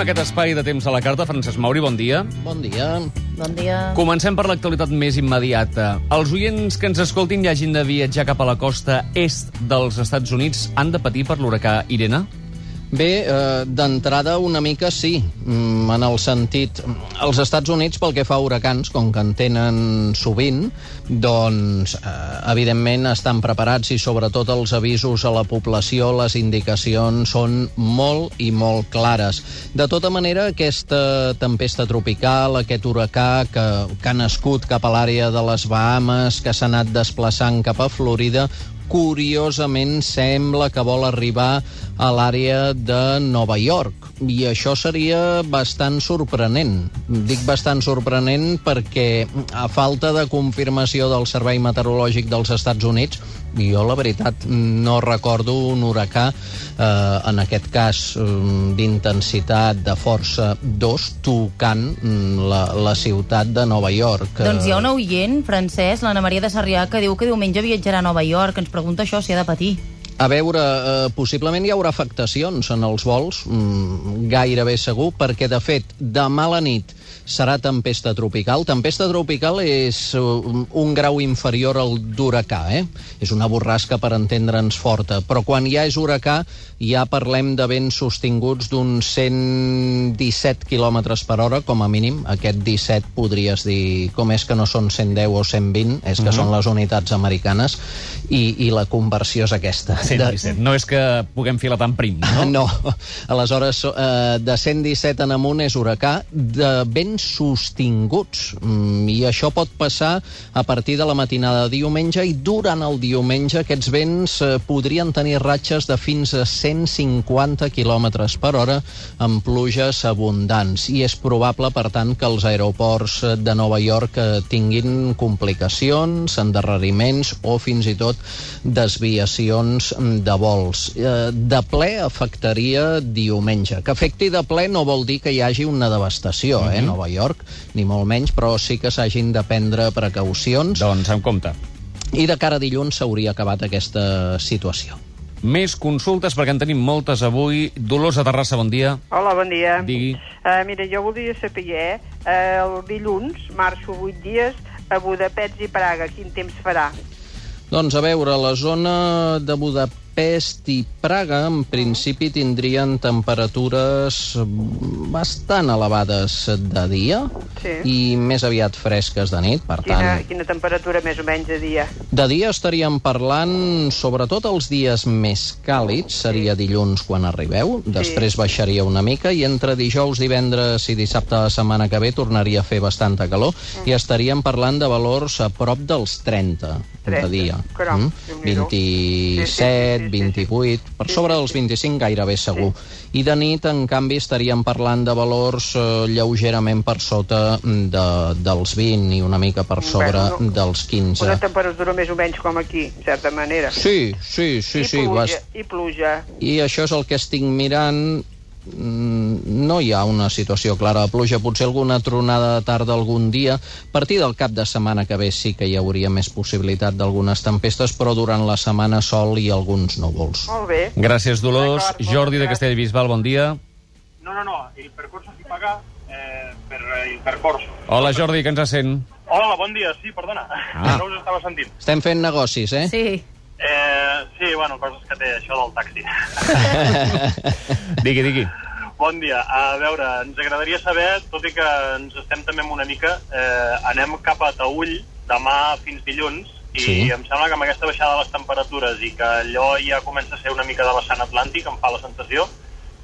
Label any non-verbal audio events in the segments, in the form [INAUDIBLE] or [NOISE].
Obrim aquest espai de temps a la carta. Francesc Mauri, bon dia. Bon dia. Bon dia. Comencem per l'actualitat més immediata. Els oients que ens escoltin i hagin de viatjar cap a la costa est dels Estats Units han de patir per l'huracà Irene? Bé, eh, d'entrada una mica sí, mm, en el sentit... Els Estats Units, pel que fa a huracans, com que en tenen sovint, doncs, eh, evidentment, estan preparats i sobretot els avisos a la població, les indicacions són molt i molt clares. De tota manera, aquesta tempesta tropical, aquest huracà que, que ha nascut cap a l'àrea de les Bahamas, que s'ha anat desplaçant cap a Florida, curiosament sembla que vol arribar a l'àrea de Nova York. I això seria bastant sorprenent. Dic bastant sorprenent perquè, a falta de confirmació del Servei Meteorològic dels Estats Units, jo, la veritat, no recordo un huracà, eh, en aquest cas eh, d'intensitat de força 2, tocant mm, la, la ciutat de Nova York. Doncs hi ha un oient, francès, l'Anna Maria de Sarrià, que diu que diumenge viatjarà a Nova York. Ens pregunta això, si ha de patir. A veure, eh, possiblement hi haurà afectacions en els vols, mm, gairebé segur, perquè, de fet, demà a la nit serà tempesta tropical. Tempesta tropical és uh, un grau inferior al d'huracà, eh? És una borrasca, per entendre'ns, forta. Però quan ja és huracà, ja parlem de vents sostinguts d'uns 117 km per hora, com a mínim. Aquest 17 podries dir, com és que no són 110 o 120, és que uh -huh. són les unitats americanes, i, i la conversió és aquesta. 117. De... No és que puguem filar tan prim, no? [LAUGHS] No. Aleshores, eh, de 117 en amunt és huracà, de vents sostinguts. Mm, I això pot passar a partir de la matinada de diumenge i durant el diumenge aquests vents eh, podrien tenir ratxes de fins a 150 km per hora amb pluges abundants. I és probable, per tant, que els aeroports de Nova York eh, tinguin complicacions, endarreriments o fins i tot desviacions de vols. Eh, de ple afectaria diumenge. Que afecti de ple no vol dir que hi hagi una devastació, eh, Nova York, ni molt menys, però sí que s'hagin de prendre precaucions. Doncs amb compte. I de cara a dilluns s'hauria acabat aquesta situació. Més consultes, perquè en tenim moltes avui. Dolors de Terrassa, bon dia. Hola, bon dia. Digui. Uh, mira, jo voldria saber, uh, el dilluns marxo 8 dies a Budapest i Praga. Quin temps farà? Doncs a veure, la zona de Budapest i Praga en principi tindrien temperatures bastant elevades de dia Sí. i més aviat fresques de nit, per Quina, tant... quina temperatura més o menys de dia? De dia estaríem parlant, sobretot els dies més càlids, seria dilluns quan arribeu, després baixaria una mica, i entre dijous, divendres i dissabte de la setmana que ve tornaria a fer bastanta calor, i estaríem parlant de valors a prop dels 30, de 30, dia. caram, Mm? Déu-n'hi-do. 27, Sí, sí, sí, sí, sí. 28, per sobre dels sí. 25 gairebé segur. I de nit, en canvi, estaríem parlant de valors eh, lleugerament per sota de, dels 20 i una mica per sobre Bueno, no- dels 15. Una temperatura més o menys com aquí, en certa manera. Sí, sí, sí, I, sí. pluja, Vas... I pluja. I això és el que estic mirant. Mm, No hi ha una situació clara de pluja, potser alguna tronada de tarda algun dia. A partir del cap de setmana que ve sí que hi hauria més possibilitat d'algunes tempestes, però durant la setmana sol i alguns núvols. Molt bé. Gràcies, Dolors. Jordi de. Castellbisbal, bon dia. No, no, no, il percorso si paga eh, per il percorso. Hola, Jordi, que ens sent? Hola, bon dia, sí, perdona, Ah. no us estava sentint. Estem fent negocis, eh? Sí. Eh, sí, bueno, coses que té això del taxi. [LAUGHS] Digui, digui. bon dia, a veure, ens agradaria saber, tot i que ens estem també amb una mica, eh, anem cap a Taüll demà fins dilluns, i Sí. em sembla que amb aquesta baixada de les temperatures i que allò ja comença a ser una mica de vessant atlàntic, em fa la sensació,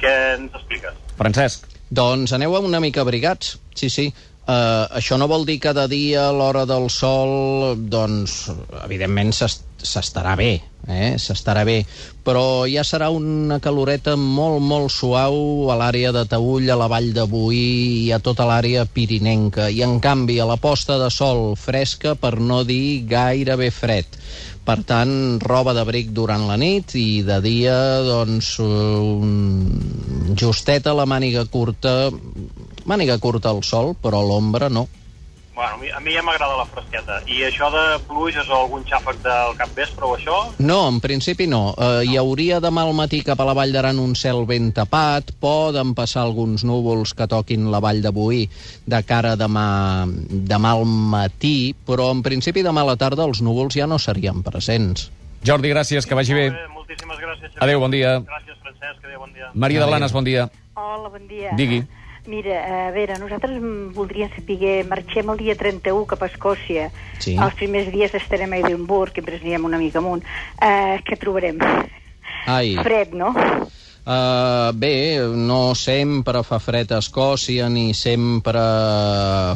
què ens expliques? Francesc. Doncs aneu una mica abrigats, sí, sí. Uh, això no vol dir que de dia, a l'hora del sol, doncs, evidentment s'es- s'estarà bé, eh? s'estarà bé, però ja serà una caloreta molt, molt suau a l'àrea de Taüll, a la vall de Boí i a tota l'àrea pirinenca. I, en canvi, a la posta de sol fresca, per no dir gairebé fred. Per tant, roba d'abric durant la nit i de dia, doncs, un justeta, la màniga curta, màniga curta al sol, però l'ombra no. bueno, a mi, a mi ja m'agrada la fresqueta. I això de pluges o algun xàfec del capvespre o això, No, en principi no. Eh, hi hauria demà al matí cap a la Vall d'Aran un cel ben tapat, poden passar alguns núvols que toquin la Vall de Boí de cara a demà, demà al matí, però en principi demà a la tarda els núvols ja no serien presents. Jordi, gràcies, que vagi bé. Molt bé, moltíssimes gràcies. Xavier. Adéu, bon dia. Gràcies, Francesc, adéu, bon dia. Maria de Blanes, bon dia. Hola, bon dia. Digui. Mira, a veure, nosaltres voldríem saber, marxem el dia 31 cap a Escòcia. Sí. Els primers dies estarem a Edimburg, que ens anirem una mica amunt. Uh, què trobarem? Ai, Fred, no? uh, bé, no sempre fa fred a Escòcia, ni sempre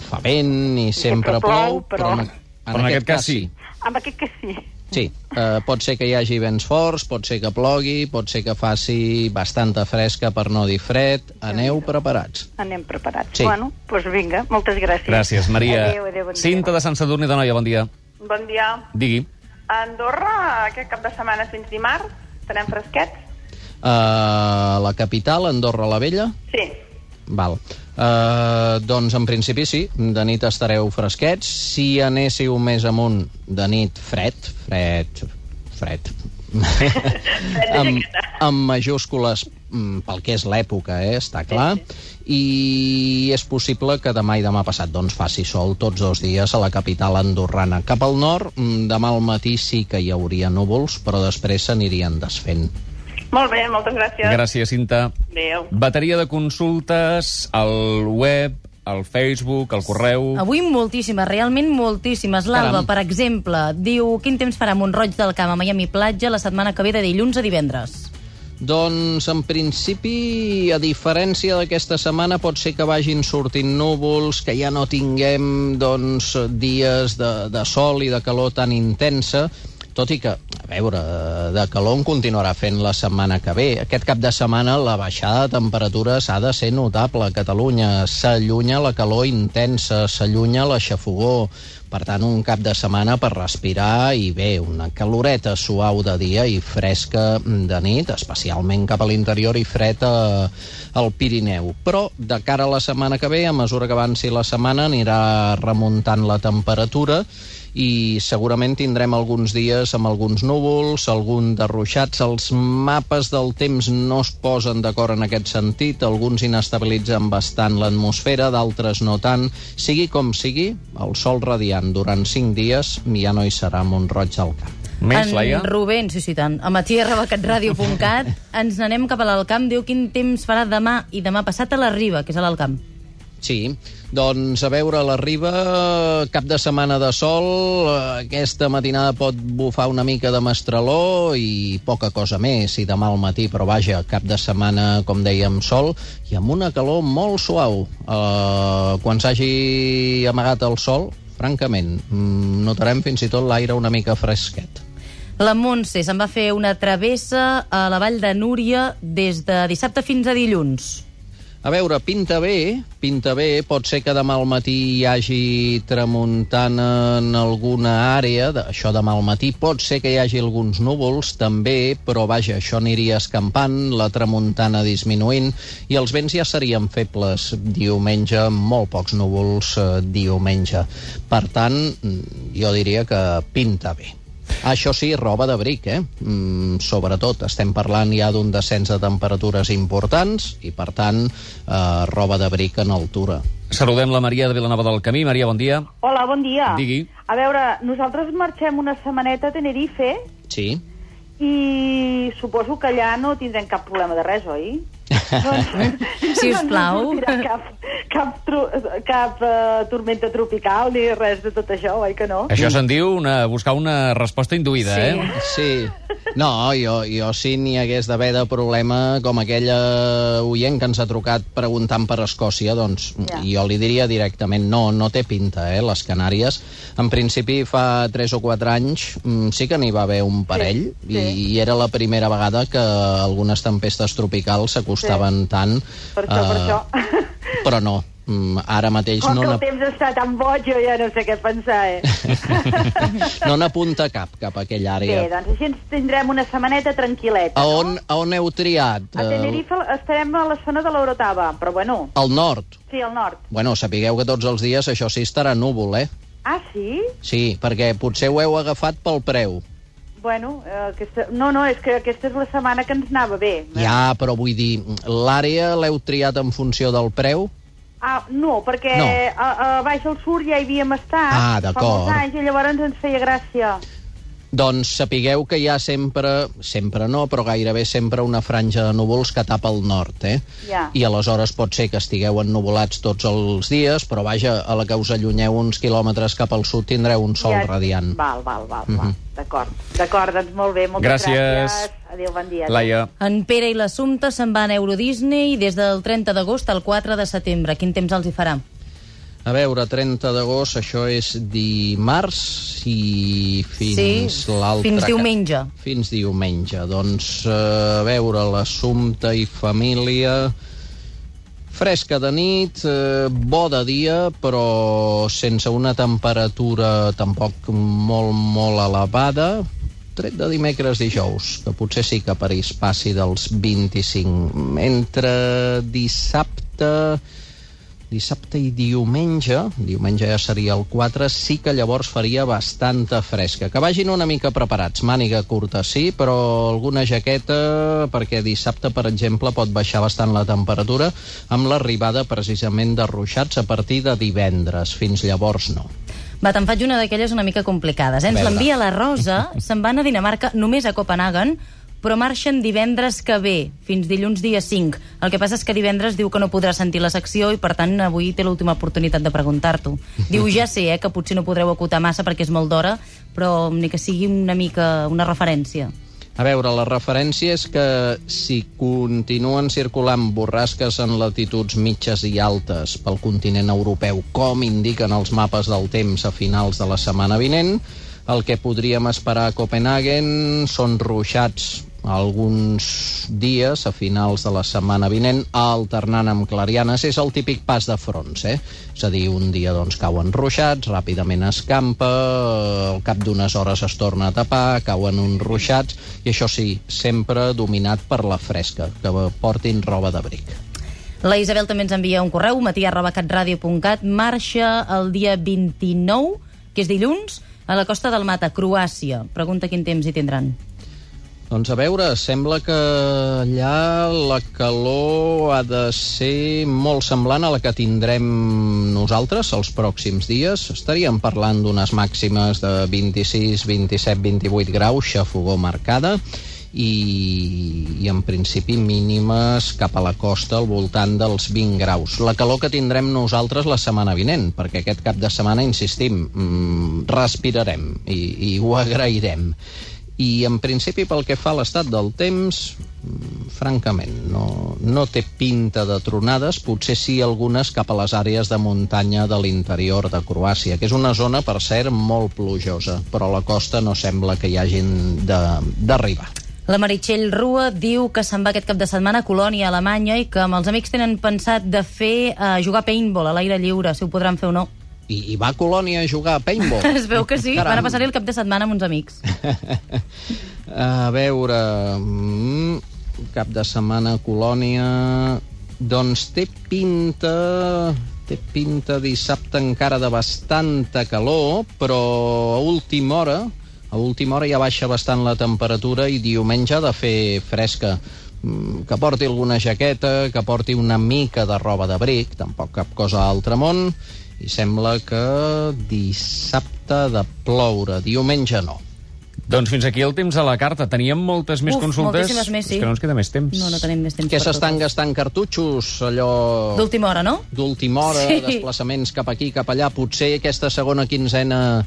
fa vent, ni sempre sempre plou, plou, però- en, Però en aquest cas sí. Amb aquest que sí. Sí, eh, pot ser que hi hagi vents forts, pot ser que plogui, pot ser que faci bastanta fresca per no dir fred. Aneu preparats. Anem preparats. Sí. Bueno, doncs vinga, moltes gràcies. Gràcies, Maria. Adéu, adéu, bon dia. Cinta de Sant Sadurní de Noia, bon dia. Bon dia. Digui. A Andorra, aquest cap de setmana fins dimarts, estarem fresquets? Uh, la capital, Andorra la Vella? Sí. Val. Uh, doncs en principi sí, de nit estareu fresquets. Si anéssiu més amunt, de nit fred, fred, fred. amb, amb majúscules mm, pel que és l'època, eh, està clar. I és possible que demà i demà passat doncs, faci sol tots dos dies a la capital andorrana. Cap al nord, mm, demà al matí sí que hi hauria núvols, però després s'anirien desfent. Molt bé, moltes gràcies. Gràcies, Cinta. Adéu. Bateria de consultes al web, al Facebook, al correu... Avui moltíssimes, realment moltíssimes. L'Alba, per exemple, diu quin temps farà Montroig del Camp a Miami Platja la setmana que ve de dilluns a divendres. Doncs, en principi, a diferència d'aquesta setmana, pot ser que vagin sortint núvols, que ja no tinguem doncs, dies de, de sol i de calor tan intensa, tot i que, veure, de calor en continuarà fent la setmana que ve. Aquest cap de setmana la baixada de temperatures ha de ser notable a Catalunya. S'allunya la calor intensa, s'allunya la xafogó. Per tant, un cap de setmana per respirar i bé, una caloreta suau de dia i fresca de nit, especialment cap a l'interior i fred a, al Pirineu. Però, de cara a la setmana que ve, a mesura que avanci la setmana, anirà remuntant la temperatura i segurament tindrem alguns dies amb alguns núvols, algun de ruixats. Els mapes del temps no es posen d'acord en aquest sentit. Alguns inestabilitzen bastant l'atmosfera, d'altres no tant. Sigui com sigui, el sol radiant durant 5 dies ja no hi serà a Montroig del Camp. Més, en Laia? Rubén, sí, sí, tant. A matí.catradio.cat [LAUGHS] ens n'anem cap a l'Alcamp. Diu quin temps farà demà i demà passat a la Riba, que és a l'Alcamp. Sí, doncs a veure, la Riba, cap de setmana de sol, aquesta matinada pot bufar una mica de mestraló i poca cosa més, i demà al matí, però vaja, cap de setmana, com dèiem, sol, i amb una calor molt suau. Uh, quan s'hagi amagat el sol, francament, mm, notarem fins i tot l'aire una mica fresquet. La Montse se'n va fer una travessa a la Vall de Núria des de dissabte fins a dilluns. A veure, pinta bé, pinta bé. Pot ser que demà al matí hi hagi tramuntana en alguna àrea, això demà al matí. Pot ser que hi hagi alguns núvols, també, però vaja, això aniria escampant, la tramuntana disminuint, i els vents ja serien febles diumenge, molt pocs núvols eh, diumenge. Per tant, jo diria que pinta bé. Això sí, roba d'abric, eh? Mm, sobretot, estem parlant ja d'un descens de temperatures importants i, per tant, eh, roba d'abric en altura. Saludem la Maria de Vilanova del Camí. Maria, bon dia. Hola, bon dia. Digui. A veure, nosaltres marxem una setmaneta a Tenerife Sí? i suposo que allà no tindrem cap problema de res, oi? [LAUGHS] Si us plau. No cap, cap, tru, cap uh, tormenta tropical ni res de tot això, oi que no? Això se'n diu una, buscar una resposta induïda, Sí. eh? Sí. No, jo, jo si n'hi hagués d'haver de problema com aquella oient que ens ha trucat preguntant per Escòcia, doncs Ja. jo li diria directament no, no té pinta, eh, les Canàries. En principi, fa 3 o 4 anys mm, sí que n'hi va haver un parell sí. i, i era la primera vegada que algunes tempestes tropicals s'acostaven tant. Per això, per eh, això. Però no, Mm, ara mateix Com no que el temps està tan boig, jo ja no sé què pensar, eh? [LAUGHS] no n'apunta cap, cap a aquella Bé, àrea. doncs així ens tindrem una setmaneta tranquil·leta, A on, no? a on heu triat? A Eh, Tenerife estarem a la zona de l'Eurotava, però bueno, Al nord. sí, al nord. Bueno, sapigueu que tots els dies això sí estarà núvol, eh? Ah, sí? Sí, perquè potser ho heu agafat pel preu. Bueno, eh, aquesta... no, no, és que aquesta és la setmana que ens anava bé. Ja, però vull dir, l'àrea l'heu triat en funció del preu? Ah, no, perquè No. A, a baix al sud ja hi havíem estat Ah, fa molts anys i llavors ens feia gràcia. Doncs sapigueu que hi ha sempre, sempre no, però gairebé sempre una franja de núvols que tapa el nord, eh? Ja. I aleshores pot ser que estigueu ennuvolats tots els dies, però vaja, a la que us allunyeu uns quilòmetres cap al sud tindreu un sol radiant. Val, val, val, Mhm. val. D'acord, d'acord, doncs molt bé, moltes Gràcies. gràcies. Adéu, bon dia. Laia. En Pere i l'Assumpte se'n van a Euro Disney des del 30 d'agost al 4 de setembre. Quin temps els hi farà? A veure, 30 d'agost, això és dimarts i fins Sí, l'altre... fins diumenge. Fins diumenge. Doncs, eh, a veure, l'assumpte i família... Fresca de nit, eh, bo de dia, però sense una temperatura tampoc molt, molt elevada, tret de dimecres dijous, que potser sí que París passi dels 25. Entre dissabte dissabte i diumenge, diumenge ja seria el 4, sí que llavors faria bastanta fresca. Que vagin una mica preparats, màniga curta sí, però alguna jaqueta, perquè dissabte, per exemple, pot baixar bastant la temperatura amb l'arribada precisament de ruixats a partir de divendres. Fins llavors no. Va, te'n faig una d'aquelles una mica complicades. Eh? Ens l'envia la Rosa, se'n van a Dinamarca només a Copenhagen, però marxen divendres que ve, fins dilluns dia 5. El que passa és que divendres diu que no podrà sentir la secció i, per tant, avui té l'última oportunitat de preguntar-t'ho. Diu, ja sé, eh, que potser no podreu acotar massa perquè és molt d'hora, però ni que sigui una mica una referència. A veure, la referència és que si continuen circulant borrasques en latituds mitges i altes pel continent europeu, com indiquen els mapes del temps a finals de la setmana vinent, el que podríem esperar a Copenhagen són ruixats alguns dies a finals de la setmana vinent alternant amb clarianes és el típic pas de fronts eh? és a dir, un dia doncs cauen ruixats ràpidament escampa al cap d'unes hores es torna a tapar cauen uns ruixats i això sí, sempre dominat per la fresca que portin roba d'abric La Isabel també ens envia un correu, matia.catradio.cat, marxa el dia 29, que és dilluns, a la costa del Mata, Croàcia. Pregunta quin temps hi tindran. Doncs a veure, sembla que allà la calor ha de ser molt semblant a la que tindrem nosaltres els pròxims dies. Estaríem parlant d'unes màximes de 26, 27, 28 graus, xafogó marcada, i, i en principi mínimes cap a la costa al voltant dels 20 graus. La calor que tindrem nosaltres la setmana vinent, perquè aquest cap de setmana, insistim, mm, respirarem i, i ho agrairem. I en principi pel que fa a l'estat del temps, mm, francament, no, no té pinta de tronades, potser sí algunes cap a les àrees de muntanya de l'interior de Croàcia, que és una zona, per cert, molt plujosa, però a la costa no sembla que hi hagin d'arribar. La Meritxell Rua diu que se'n va aquest cap de setmana a Colònia, a Alemanya, i que amb els amics tenen pensat de fer uh, jugar paintball a l'aire lliure, si ho podran fer o no. I, i va a Colònia a jugar a paintball. [LAUGHS] Es veu que sí, Caram. van a passar-hi el cap de setmana amb uns amics. [LAUGHS] A veure... Mm, cap de setmana a Colònia... Doncs té pinta... Té pinta dissabte encara de bastanta calor, però a última hora, a última hora ja baixa bastant la temperatura i diumenge ha de fer fresca. Mm, Que porti alguna jaqueta, que porti una mica de roba d'abric, tampoc cap cosa altre món, i sembla que dissabte de ploure, diumenge no. Doncs fins aquí el temps a la carta. Teníem moltes més Uf, consultes. moltíssimes més, sí. És que no ens queda més temps. No, no tenim més temps. Que s'estan gastant cartutxos, allò... D'última hora, no? d'última hora, Sí. desplaçaments cap aquí, cap allà. Potser aquesta segona quinzena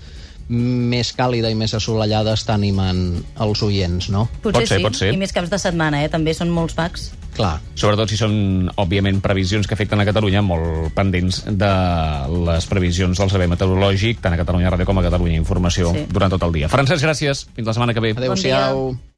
més càlida i més assolellada està animant els oients, no? Potser Pot ser, sí. pot ser. I més caps de setmana, eh? També són molts packs. Clar. Sobretot si són, òbviament, previsions que afecten a Catalunya, molt pendents de les previsions del servei meteorològic, tant a Catalunya Ràdio com a Catalunya Informació, Sí. durant tot el dia. Francesc, gràcies. Fins la setmana que ve. Adéu-siau.